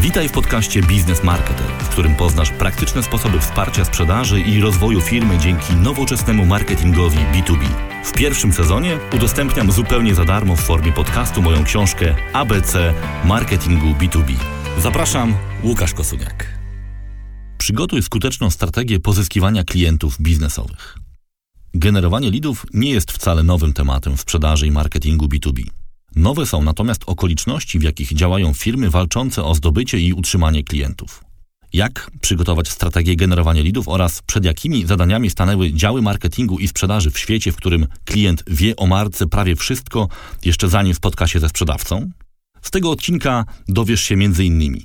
Witaj w podcaście Biznes Marketer, w którym poznasz praktyczne sposoby wsparcia sprzedaży i rozwoju firmy dzięki nowoczesnemu marketingowi B2B. W pierwszym sezonie udostępniam zupełnie za darmo w formie podcastu moją książkę ABC Marketingu B2B. Zapraszam, Łukasz Kosuniak. Przygotuj skuteczną strategię pozyskiwania klientów biznesowych. Generowanie lidów nie jest wcale nowym tematem w sprzedaży i marketingu B2B. Nowe są natomiast okoliczności, w jakich działają firmy walczące o zdobycie i utrzymanie klientów. Jak przygotować strategię generowania lidów oraz przed jakimi zadaniami stanęły działy marketingu i sprzedaży w świecie, w którym klient wie o marce prawie wszystko, jeszcze zanim spotka się ze sprzedawcą? Z tego odcinka dowiesz się m.in.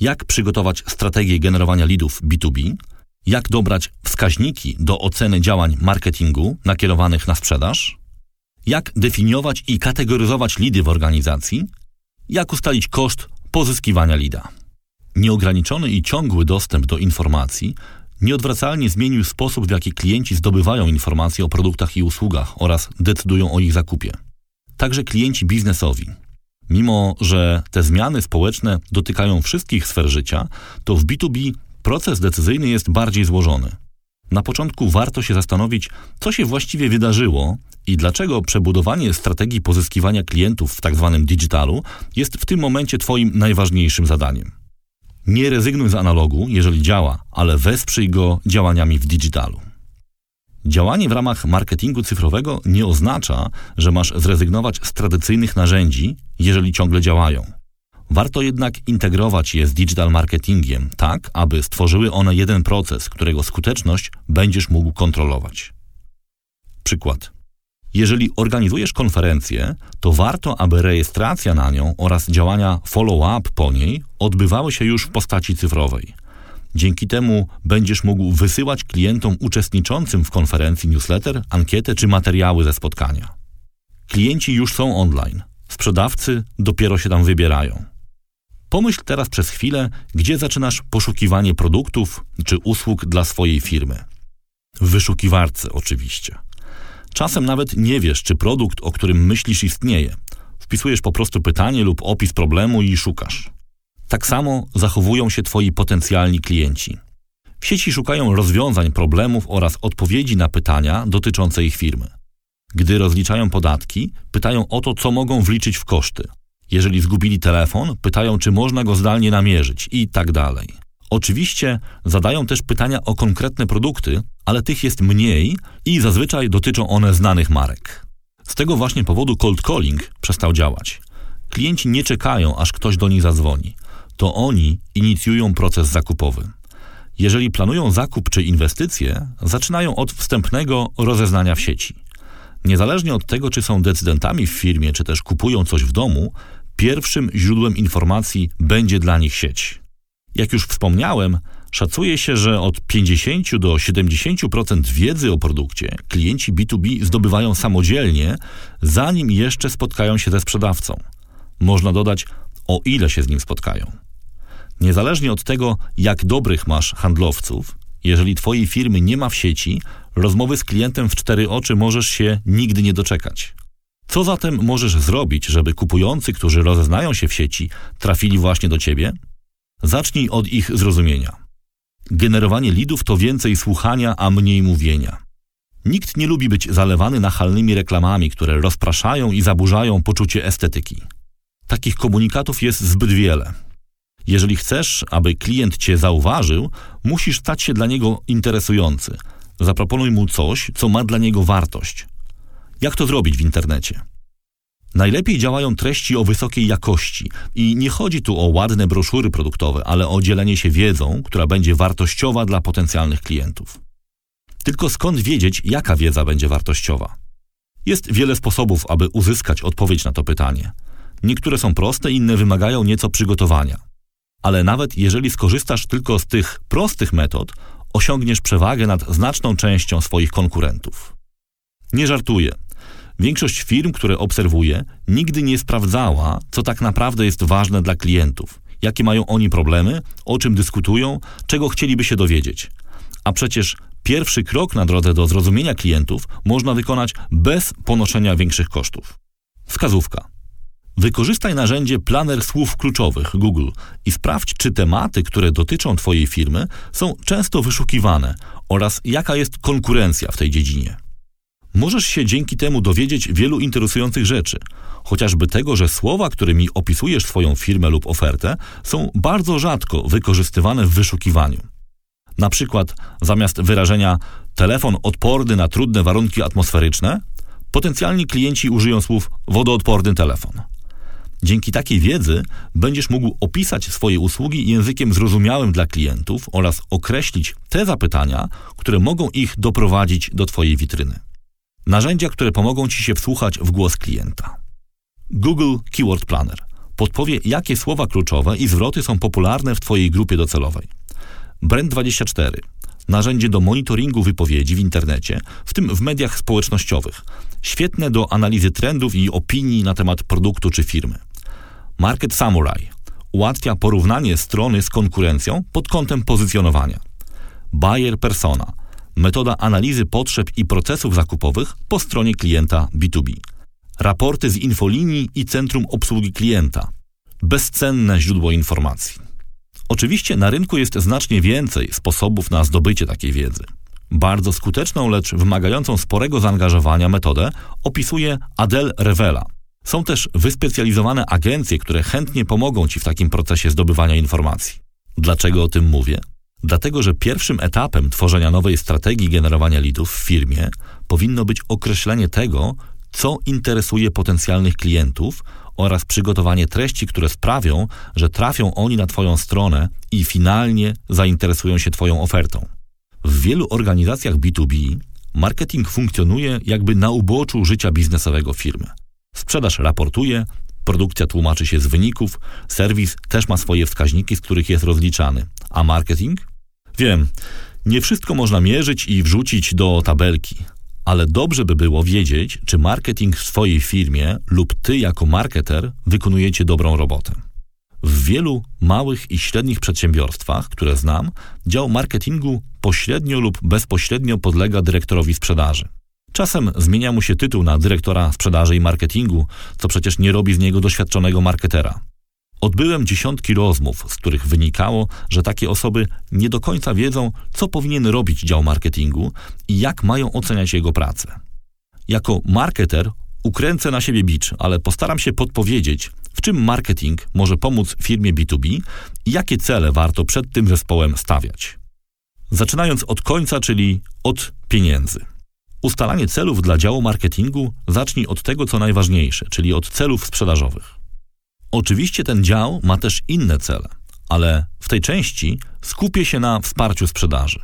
jak przygotować strategię generowania lidów B2B, jak dobrać wskaźniki do oceny działań marketingu nakierowanych na sprzedaż, jak definiować i kategoryzować lidy w organizacji, jak ustalić koszt pozyskiwania lida. Nieograniczony i ciągły dostęp do informacji nieodwracalnie zmienił sposób, w jaki klienci zdobywają informacje o produktach i usługach oraz decydują o ich zakupie. Także klienci biznesowi. Mimo, że te zmiany społeczne dotykają wszystkich sfer życia, to w B2B proces decyzyjny jest bardziej złożony. Na początku warto się zastanowić, co się właściwie wydarzyło i dlaczego przebudowanie strategii pozyskiwania klientów w tzw. Tak digitalu jest w tym momencie Twoim najważniejszym zadaniem. Nie rezygnuj z analogu, jeżeli działa, ale wesprzyj go działaniami w digitalu. Działanie w ramach marketingu cyfrowego nie oznacza, że masz zrezygnować z tradycyjnych narzędzi, jeżeli ciągle działają. Warto jednak integrować je z digital marketingiem, tak aby stworzyły one jeden proces, którego skuteczność będziesz mógł kontrolować. Przykład. Jeżeli organizujesz konferencję, to warto, aby rejestracja na nią oraz działania follow-up po niej odbywały się już w postaci cyfrowej. Dzięki temu będziesz mógł wysyłać klientom uczestniczącym w konferencji newsletter, ankietę czy materiały ze spotkania. Klienci już są online, sprzedawcy dopiero się tam wybierają. Pomyśl teraz przez chwilę, gdzie zaczynasz poszukiwanie produktów czy usług dla swojej firmy. W wyszukiwarce oczywiście. Czasem nawet nie wiesz, czy produkt, o którym myślisz, istnieje. Wpisujesz po prostu pytanie lub opis problemu i szukasz. Tak samo zachowują się Twoi potencjalni klienci. W sieci szukają rozwiązań problemów oraz odpowiedzi na pytania dotyczące ich firmy. Gdy rozliczają podatki, pytają o to, co mogą wliczyć w koszty. Jeżeli zgubili telefon, pytają, czy można go zdalnie namierzyć i tak dalej. Oczywiście zadają też pytania o konkretne produkty, ale tych jest mniej i zazwyczaj dotyczą one znanych marek. Z tego właśnie powodu cold calling przestał działać. Klienci nie czekają, aż ktoś do nich zadzwoni. To oni inicjują proces zakupowy. Jeżeli planują zakup czy inwestycje, zaczynają od wstępnego rozeznania w sieci. Niezależnie od tego, czy są decydentami w firmie, czy też kupują coś w domu, pierwszym źródłem informacji będzie dla nich sieć. Jak już wspomniałem, szacuje się, że od 50 do 70% wiedzy o produkcie klienci B2B zdobywają samodzielnie, zanim jeszcze spotkają się ze sprzedawcą. Można dodać, o ile się z nim spotkają. Niezależnie od tego, jak dobrych masz handlowców, jeżeli twojej firmy nie ma w sieci, rozmowy z klientem w cztery oczy możesz się nigdy nie doczekać. Co zatem możesz zrobić, żeby kupujący, którzy rozeznają się w sieci, trafili właśnie do ciebie? Zacznij od ich zrozumienia. Generowanie lidów to więcej słuchania, a mniej mówienia. Nikt nie lubi być zalewany nachalnymi reklamami, które rozpraszają i zaburzają poczucie estetyki. Takich komunikatów jest zbyt wiele. Jeżeli chcesz, aby klient cię zauważył, musisz stać się dla niego interesujący. Zaproponuj mu coś, co ma dla niego wartość. Jak to zrobić w internecie? Najlepiej działają treści o wysokiej jakości i nie chodzi tu o ładne broszury produktowe, ale o dzielenie się wiedzą, która będzie wartościowa dla potencjalnych klientów. Tylko skąd wiedzieć, jaka wiedza będzie wartościowa? Jest wiele sposobów, aby uzyskać odpowiedź na to pytanie. Niektóre są proste, inne wymagają nieco przygotowania. Ale nawet jeżeli skorzystasz tylko z tych prostych metod, osiągniesz przewagę nad znaczną częścią swoich konkurentów. Nie żartuję. Większość firm, które obserwuję, nigdy nie sprawdzała, co tak naprawdę jest ważne dla klientów, jakie mają oni problemy, o czym dyskutują, czego chcieliby się dowiedzieć. A przecież pierwszy krok na drodze do zrozumienia klientów można wykonać bez ponoszenia większych kosztów. Wskazówka. Wykorzystaj narzędzie Planer Słów Kluczowych Google i sprawdź, czy tematy, które dotyczą Twojej firmy, są często wyszukiwane oraz jaka jest konkurencja w tej dziedzinie. Możesz się dzięki temu dowiedzieć wielu interesujących rzeczy, chociażby tego, że słowa, którymi opisujesz swoją firmę lub ofertę, są bardzo rzadko wykorzystywane w wyszukiwaniu. Na przykład zamiast wyrażenia telefon odporny na trudne warunki atmosferyczne, potencjalni klienci użyją słów wodoodporny telefon. Dzięki takiej wiedzy będziesz mógł opisać swoje usługi językiem zrozumiałym dla klientów oraz określić te zapytania, które mogą ich doprowadzić do Twojej witryny. Narzędzia, które pomogą Ci się wsłuchać w głos klienta. Google Keyword Planner podpowie, jakie słowa kluczowe i zwroty są popularne w Twojej grupie docelowej. Brand24 narzędzie do monitoringu wypowiedzi w internecie, w tym w mediach społecznościowych, świetne do analizy trendów i opinii na temat produktu czy firmy. Market Samurai ułatwia porównanie strony z konkurencją pod kątem pozycjonowania. Buyer Persona metoda analizy potrzeb i procesów zakupowych po stronie klienta B2B. Raporty z infolinii i centrum obsługi klienta. Bezcenne źródło informacji. Oczywiście na rynku jest znacznie więcej sposobów na zdobycie takiej wiedzy. Bardzo skuteczną, lecz wymagającą sporego zaangażowania metodę opisuje Adel Revela. Są też wyspecjalizowane agencje, które chętnie pomogą Ci w takim procesie zdobywania informacji. Dlaczego o tym mówię? Dlatego, że pierwszym etapem tworzenia nowej strategii generowania lidów w firmie powinno być określenie tego, co interesuje potencjalnych klientów oraz przygotowanie treści, które sprawią, że trafią oni na Twoją stronę i finalnie zainteresują się Twoją ofertą. W wielu organizacjach B2B marketing funkcjonuje jakby na uboczu życia biznesowego firmy. Sprzedaż raportuje, produkcja tłumaczy się z wyników, serwis też ma swoje wskaźniki, z których jest rozliczany. A marketing? Wiem, nie wszystko można mierzyć i wrzucić do tabelki, ale dobrze by było wiedzieć, czy marketing w swojej firmie lub ty jako marketer wykonujecie dobrą robotę. W wielu małych i średnich przedsiębiorstwach, które znam, dział marketingu pośrednio lub bezpośrednio podlega dyrektorowi sprzedaży. Czasem zmienia mu się tytuł na dyrektora sprzedaży i marketingu, co przecież nie robi z niego doświadczonego marketera. Odbyłem dziesiątki rozmów, z których wynikało, że takie osoby nie do końca wiedzą, co powinien robić dział marketingu i jak mają oceniać jego pracę. Jako marketer ukręcę na siebie bicz, ale postaram się podpowiedzieć, w czym marketing może pomóc firmie B2B i jakie cele warto przed tym zespołem stawiać. Zaczynając od końca, czyli od pieniędzy. Ustalanie celów dla działu marketingu zacznij od tego, co najważniejsze, czyli od celów sprzedażowych. Oczywiście ten dział ma też inne cele, ale w tej części skupię się na wsparciu sprzedaży.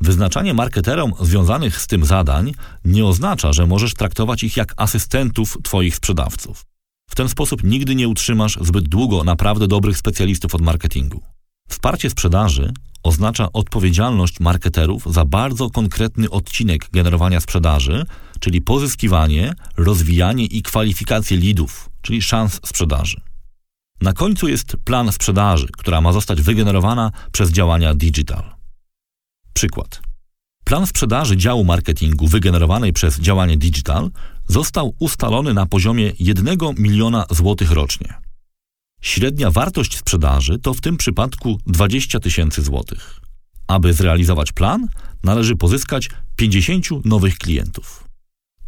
Wyznaczanie marketerom związanych z tym zadań nie oznacza, że możesz traktować ich jak asystentów Twoich sprzedawców. W ten sposób nigdy nie utrzymasz zbyt długo naprawdę dobrych specjalistów od marketingu. Wsparcie sprzedaży oznacza odpowiedzialność marketerów za bardzo konkretny odcinek generowania sprzedaży, czyli pozyskiwanie, rozwijanie i kwalifikację lidów, czyli szans sprzedaży. Na końcu jest plan sprzedaży, która ma zostać wygenerowana przez działania digital. Przykład. Plan sprzedaży działu marketingu wygenerowanej przez działanie digital został ustalony na poziomie 1 miliona złotych rocznie. Średnia wartość sprzedaży to w tym przypadku 20 tysięcy złotych. Aby zrealizować plan, należy pozyskać 50 nowych klientów.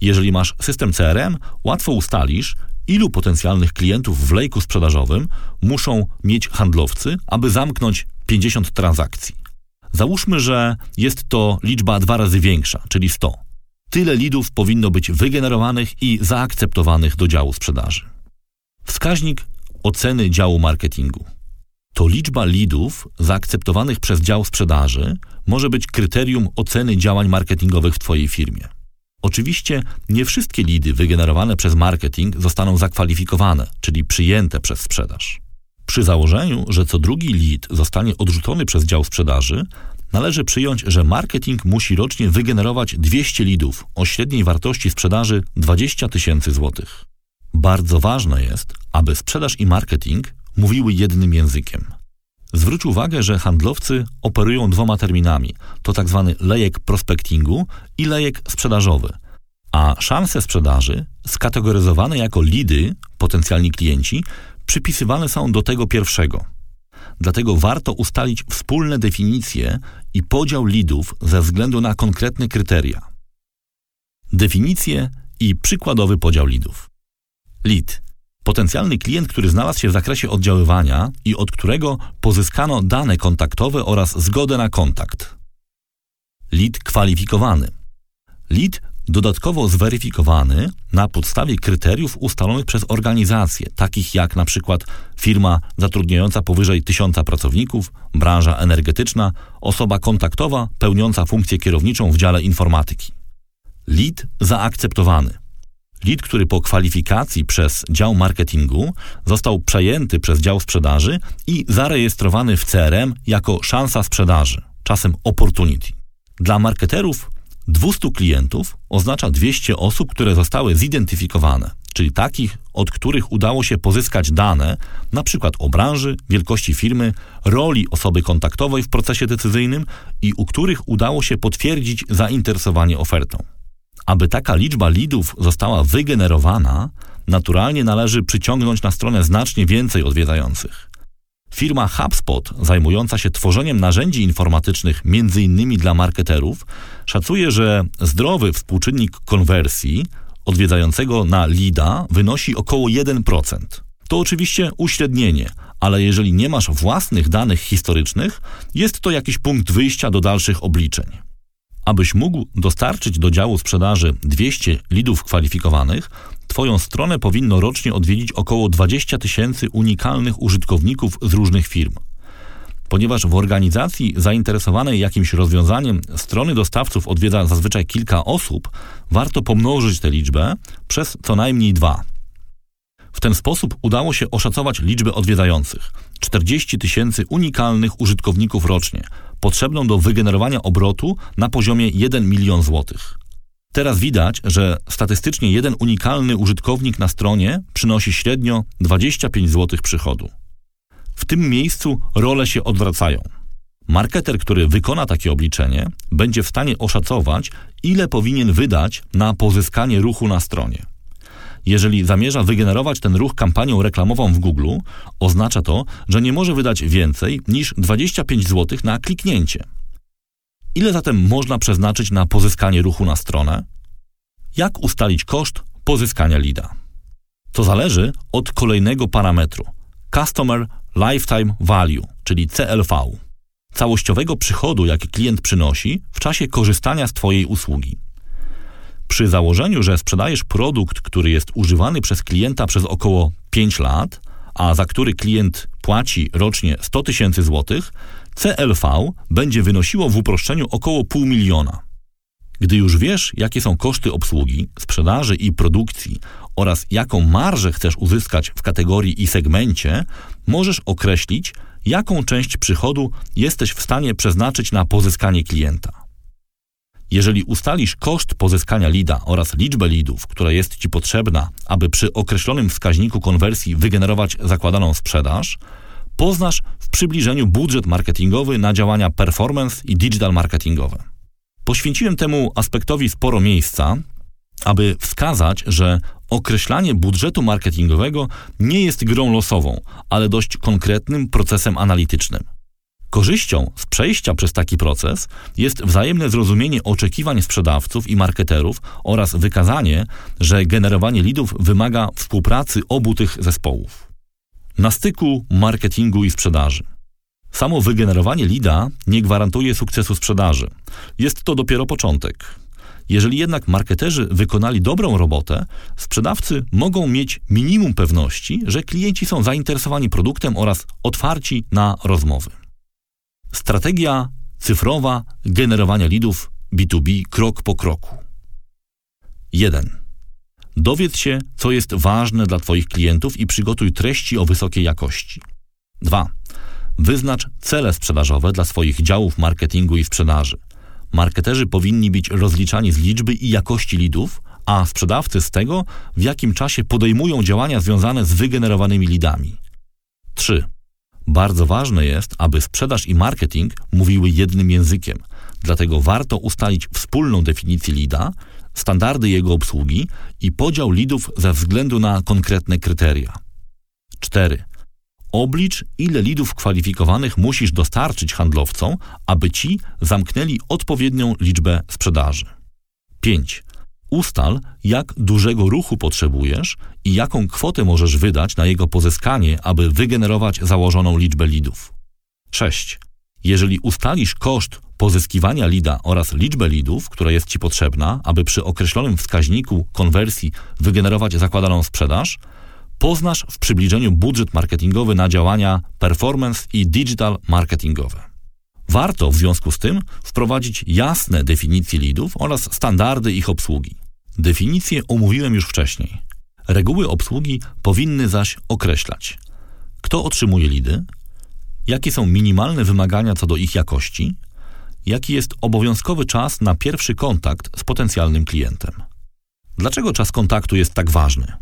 Jeżeli masz system CRM, łatwo ustalisz, ilu potencjalnych klientów w lejku sprzedażowym muszą mieć handlowcy, aby zamknąć 50 transakcji. Załóżmy, że jest to liczba dwa razy większa, czyli 100. Tyle lidów powinno być wygenerowanych i zaakceptowanych do działu sprzedaży. Wskaźnik oceny działu marketingu. To liczba lidów zaakceptowanych przez dział sprzedaży może być kryterium oceny działań marketingowych w Twojej firmie. Oczywiście nie wszystkie lidy wygenerowane przez marketing zostaną zakwalifikowane, czyli przyjęte przez sprzedaż. Przy założeniu, że co drugi lead zostanie odrzucony przez dział sprzedaży, należy przyjąć, że marketing musi rocznie wygenerować 200 lidów o średniej wartości sprzedaży 20 tysięcy złotych. Bardzo ważne jest, aby sprzedaż i marketing mówiły jednym językiem. Zwróć uwagę, że handlowcy operują dwoma terminami. To tak zwany lejek prospectingu i lejek sprzedażowy. A szanse sprzedaży, skategoryzowane jako lidy, potencjalni klienci, przypisywane są do tego pierwszego. Dlatego warto ustalić wspólne definicje i podział lidów ze względu na konkretne kryteria. Definicje i przykładowy podział lidów. Lead. Potencjalny klient, który znalazł się w zakresie oddziaływania i od którego pozyskano dane kontaktowe oraz zgodę na kontakt. Lead kwalifikowany. Lead dodatkowo zweryfikowany na podstawie kryteriów ustalonych przez organizacje, takich jak na przykład firma zatrudniająca powyżej tysiąca pracowników, branża energetyczna, osoba kontaktowa pełniąca funkcję kierowniczą w dziale informatyki. Lead zaakceptowany. Lead, który po kwalifikacji przez dział marketingu został przejęty przez dział sprzedaży i zarejestrowany w CRM jako szansa sprzedaży, czasem opportunity. Dla marketerów 200 klientów oznacza 200 osób, które zostały zidentyfikowane, czyli takich, od których udało się pozyskać dane, przykład o branży, wielkości firmy, roli osoby kontaktowej w procesie decyzyjnym i u których udało się potwierdzić zainteresowanie ofertą. Aby taka liczba lidów została wygenerowana, naturalnie należy przyciągnąć na stronę znacznie więcej odwiedzających. Firma HubSpot, zajmująca się tworzeniem narzędzi informatycznych m.in. dla marketerów, szacuje, że zdrowy współczynnik konwersji odwiedzającego na lida wynosi około 1%. To oczywiście uśrednienie, ale jeżeli nie masz własnych danych historycznych, jest to jakiś punkt wyjścia do dalszych obliczeń. Abyś mógł dostarczyć do działu sprzedaży 200 lidów kwalifikowanych, Twoją stronę powinno rocznie odwiedzić około 20 tysięcy unikalnych użytkowników z różnych firm. Ponieważ w organizacji zainteresowanej jakimś rozwiązaniem strony dostawców odwiedza zazwyczaj kilka osób, warto pomnożyć tę liczbę przez co najmniej dwa. W ten sposób udało się oszacować liczbę odwiedzających 40 tysięcy unikalnych użytkowników rocznie, potrzebną do wygenerowania obrotu na poziomie 1 milion złotych. Teraz widać, że statystycznie jeden unikalny użytkownik na stronie przynosi średnio 25 zł przychodu. W tym miejscu role się odwracają. Marketer, który wykona takie obliczenie, będzie w stanie oszacować, ile powinien wydać na pozyskanie ruchu na stronie. Jeżeli zamierza wygenerować ten ruch kampanią reklamową w Google, oznacza to, że nie może wydać więcej niż 25 zł na kliknięcie. Ile zatem można przeznaczyć na pozyskanie ruchu na stronę? Jak ustalić koszt pozyskania lida? To zależy od kolejnego parametru Customer Lifetime Value, czyli CLV, całościowego przychodu, jaki klient przynosi w czasie korzystania z Twojej usługi. Przy założeniu, że sprzedajesz produkt, który jest używany przez klienta przez około 5 lat, a za który klient płaci rocznie 100 tysięcy złotych, CLV będzie wynosiło w uproszczeniu około pół miliona. Gdy już wiesz, jakie są koszty obsługi, sprzedaży i produkcji oraz jaką marżę chcesz uzyskać w kategorii i segmencie, możesz określić, jaką część przychodu jesteś w stanie przeznaczyć na pozyskanie klienta. Jeżeli ustalisz koszt pozyskania lida oraz liczbę lidów, która jest Ci potrzebna, aby przy określonym wskaźniku konwersji wygenerować zakładaną sprzedaż, poznasz w przybliżeniu budżet marketingowy na działania performance i digital marketingowe. Poświęciłem temu aspektowi sporo miejsca, aby wskazać, że określanie budżetu marketingowego nie jest grą losową, ale dość konkretnym procesem analitycznym. Korzyścią z przejścia przez taki proces jest wzajemne zrozumienie oczekiwań sprzedawców i marketerów oraz wykazanie, że generowanie lidów wymaga współpracy obu tych zespołów. Na styku marketingu i sprzedaży. Samo wygenerowanie lida nie gwarantuje sukcesu sprzedaży. Jest to dopiero początek. Jeżeli jednak marketerzy wykonali dobrą robotę, sprzedawcy mogą mieć minimum pewności, że klienci są zainteresowani produktem oraz otwarci na rozmowy. Strategia cyfrowa generowania lidów B2B krok po kroku. 1. Dowiedz się, co jest ważne dla Twoich klientów i przygotuj treści o wysokiej jakości. 2. Wyznacz cele sprzedażowe dla swoich działów marketingu i sprzedaży. Marketerzy powinni być rozliczani z liczby i jakości lidów, a sprzedawcy z tego, w jakim czasie podejmują działania związane z wygenerowanymi lidami. 3. Bardzo ważne jest, aby sprzedaż i marketing mówiły jednym językiem, dlatego warto ustalić wspólną definicję lida, standardy jego obsługi i podział lidów ze względu na konkretne kryteria. 4. Oblicz, ile lidów kwalifikowanych musisz dostarczyć handlowcom, aby ci zamknęli odpowiednią liczbę sprzedaży. 5. Ustal, jak dużego ruchu potrzebujesz i jaką kwotę możesz wydać na jego pozyskanie, aby wygenerować założoną liczbę lidów. 6. Jeżeli ustalisz koszt pozyskiwania lida oraz liczbę lidów, która jest Ci potrzebna, aby przy określonym wskaźniku konwersji wygenerować zakładaną sprzedaż, poznasz w przybliżeniu budżet marketingowy na działania performance i digital marketingowe. Warto w związku z tym wprowadzić jasne definicje lidów oraz standardy ich obsługi. Definicje omówiłem już wcześniej. Reguły obsługi powinny zaś określać, kto otrzymuje lidy, jakie są minimalne wymagania co do ich jakości, jaki jest obowiązkowy czas na pierwszy kontakt z potencjalnym klientem. Dlaczego czas kontaktu jest tak ważny?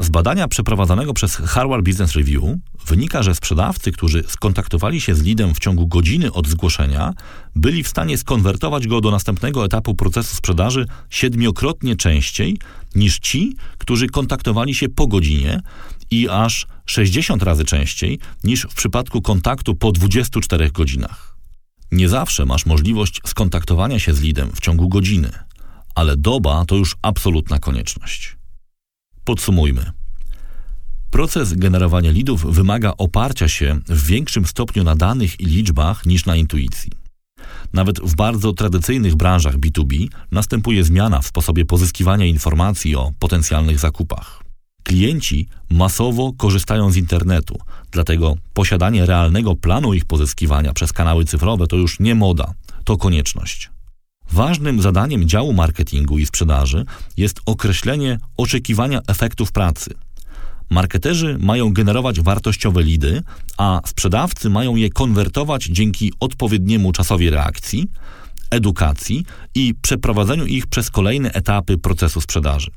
Z badania przeprowadzonego przez Harvard Business Review wynika, że sprzedawcy, którzy skontaktowali się z lidem w ciągu godziny od zgłoszenia, byli w stanie skonwertować go do następnego etapu procesu sprzedaży siedmiokrotnie częściej niż ci, którzy kontaktowali się po godzinie i aż 60 razy częściej niż w przypadku kontaktu po 24 godzinach. Nie zawsze masz możliwość skontaktowania się z lidem w ciągu godziny, ale doba to już absolutna konieczność. Podsumujmy. Proces generowania lidów wymaga oparcia się w większym stopniu na danych i liczbach niż na intuicji. Nawet w bardzo tradycyjnych branżach B2B następuje zmiana w sposobie pozyskiwania informacji o potencjalnych zakupach. Klienci masowo korzystają z internetu, dlatego posiadanie realnego planu ich pozyskiwania przez kanały cyfrowe to już nie moda, to konieczność. Ważnym zadaniem działu marketingu i sprzedaży jest określenie oczekiwania efektów pracy. Marketerzy mają generować wartościowe lidy, a sprzedawcy mają je konwertować dzięki odpowiedniemu czasowi reakcji, edukacji i przeprowadzeniu ich przez kolejne etapy procesu sprzedaży.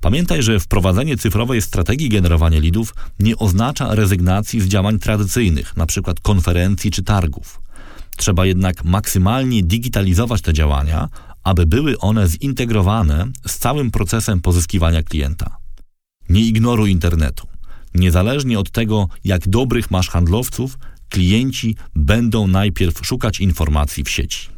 Pamiętaj, że wprowadzenie cyfrowej strategii generowania lidów nie oznacza rezygnacji z działań tradycyjnych, np. konferencji czy targów. Trzeba jednak maksymalnie digitalizować te działania, aby były one zintegrowane z całym procesem pozyskiwania klienta. Nie ignoruj internetu. Niezależnie od tego, jak dobrych masz handlowców, klienci będą najpierw szukać informacji w sieci.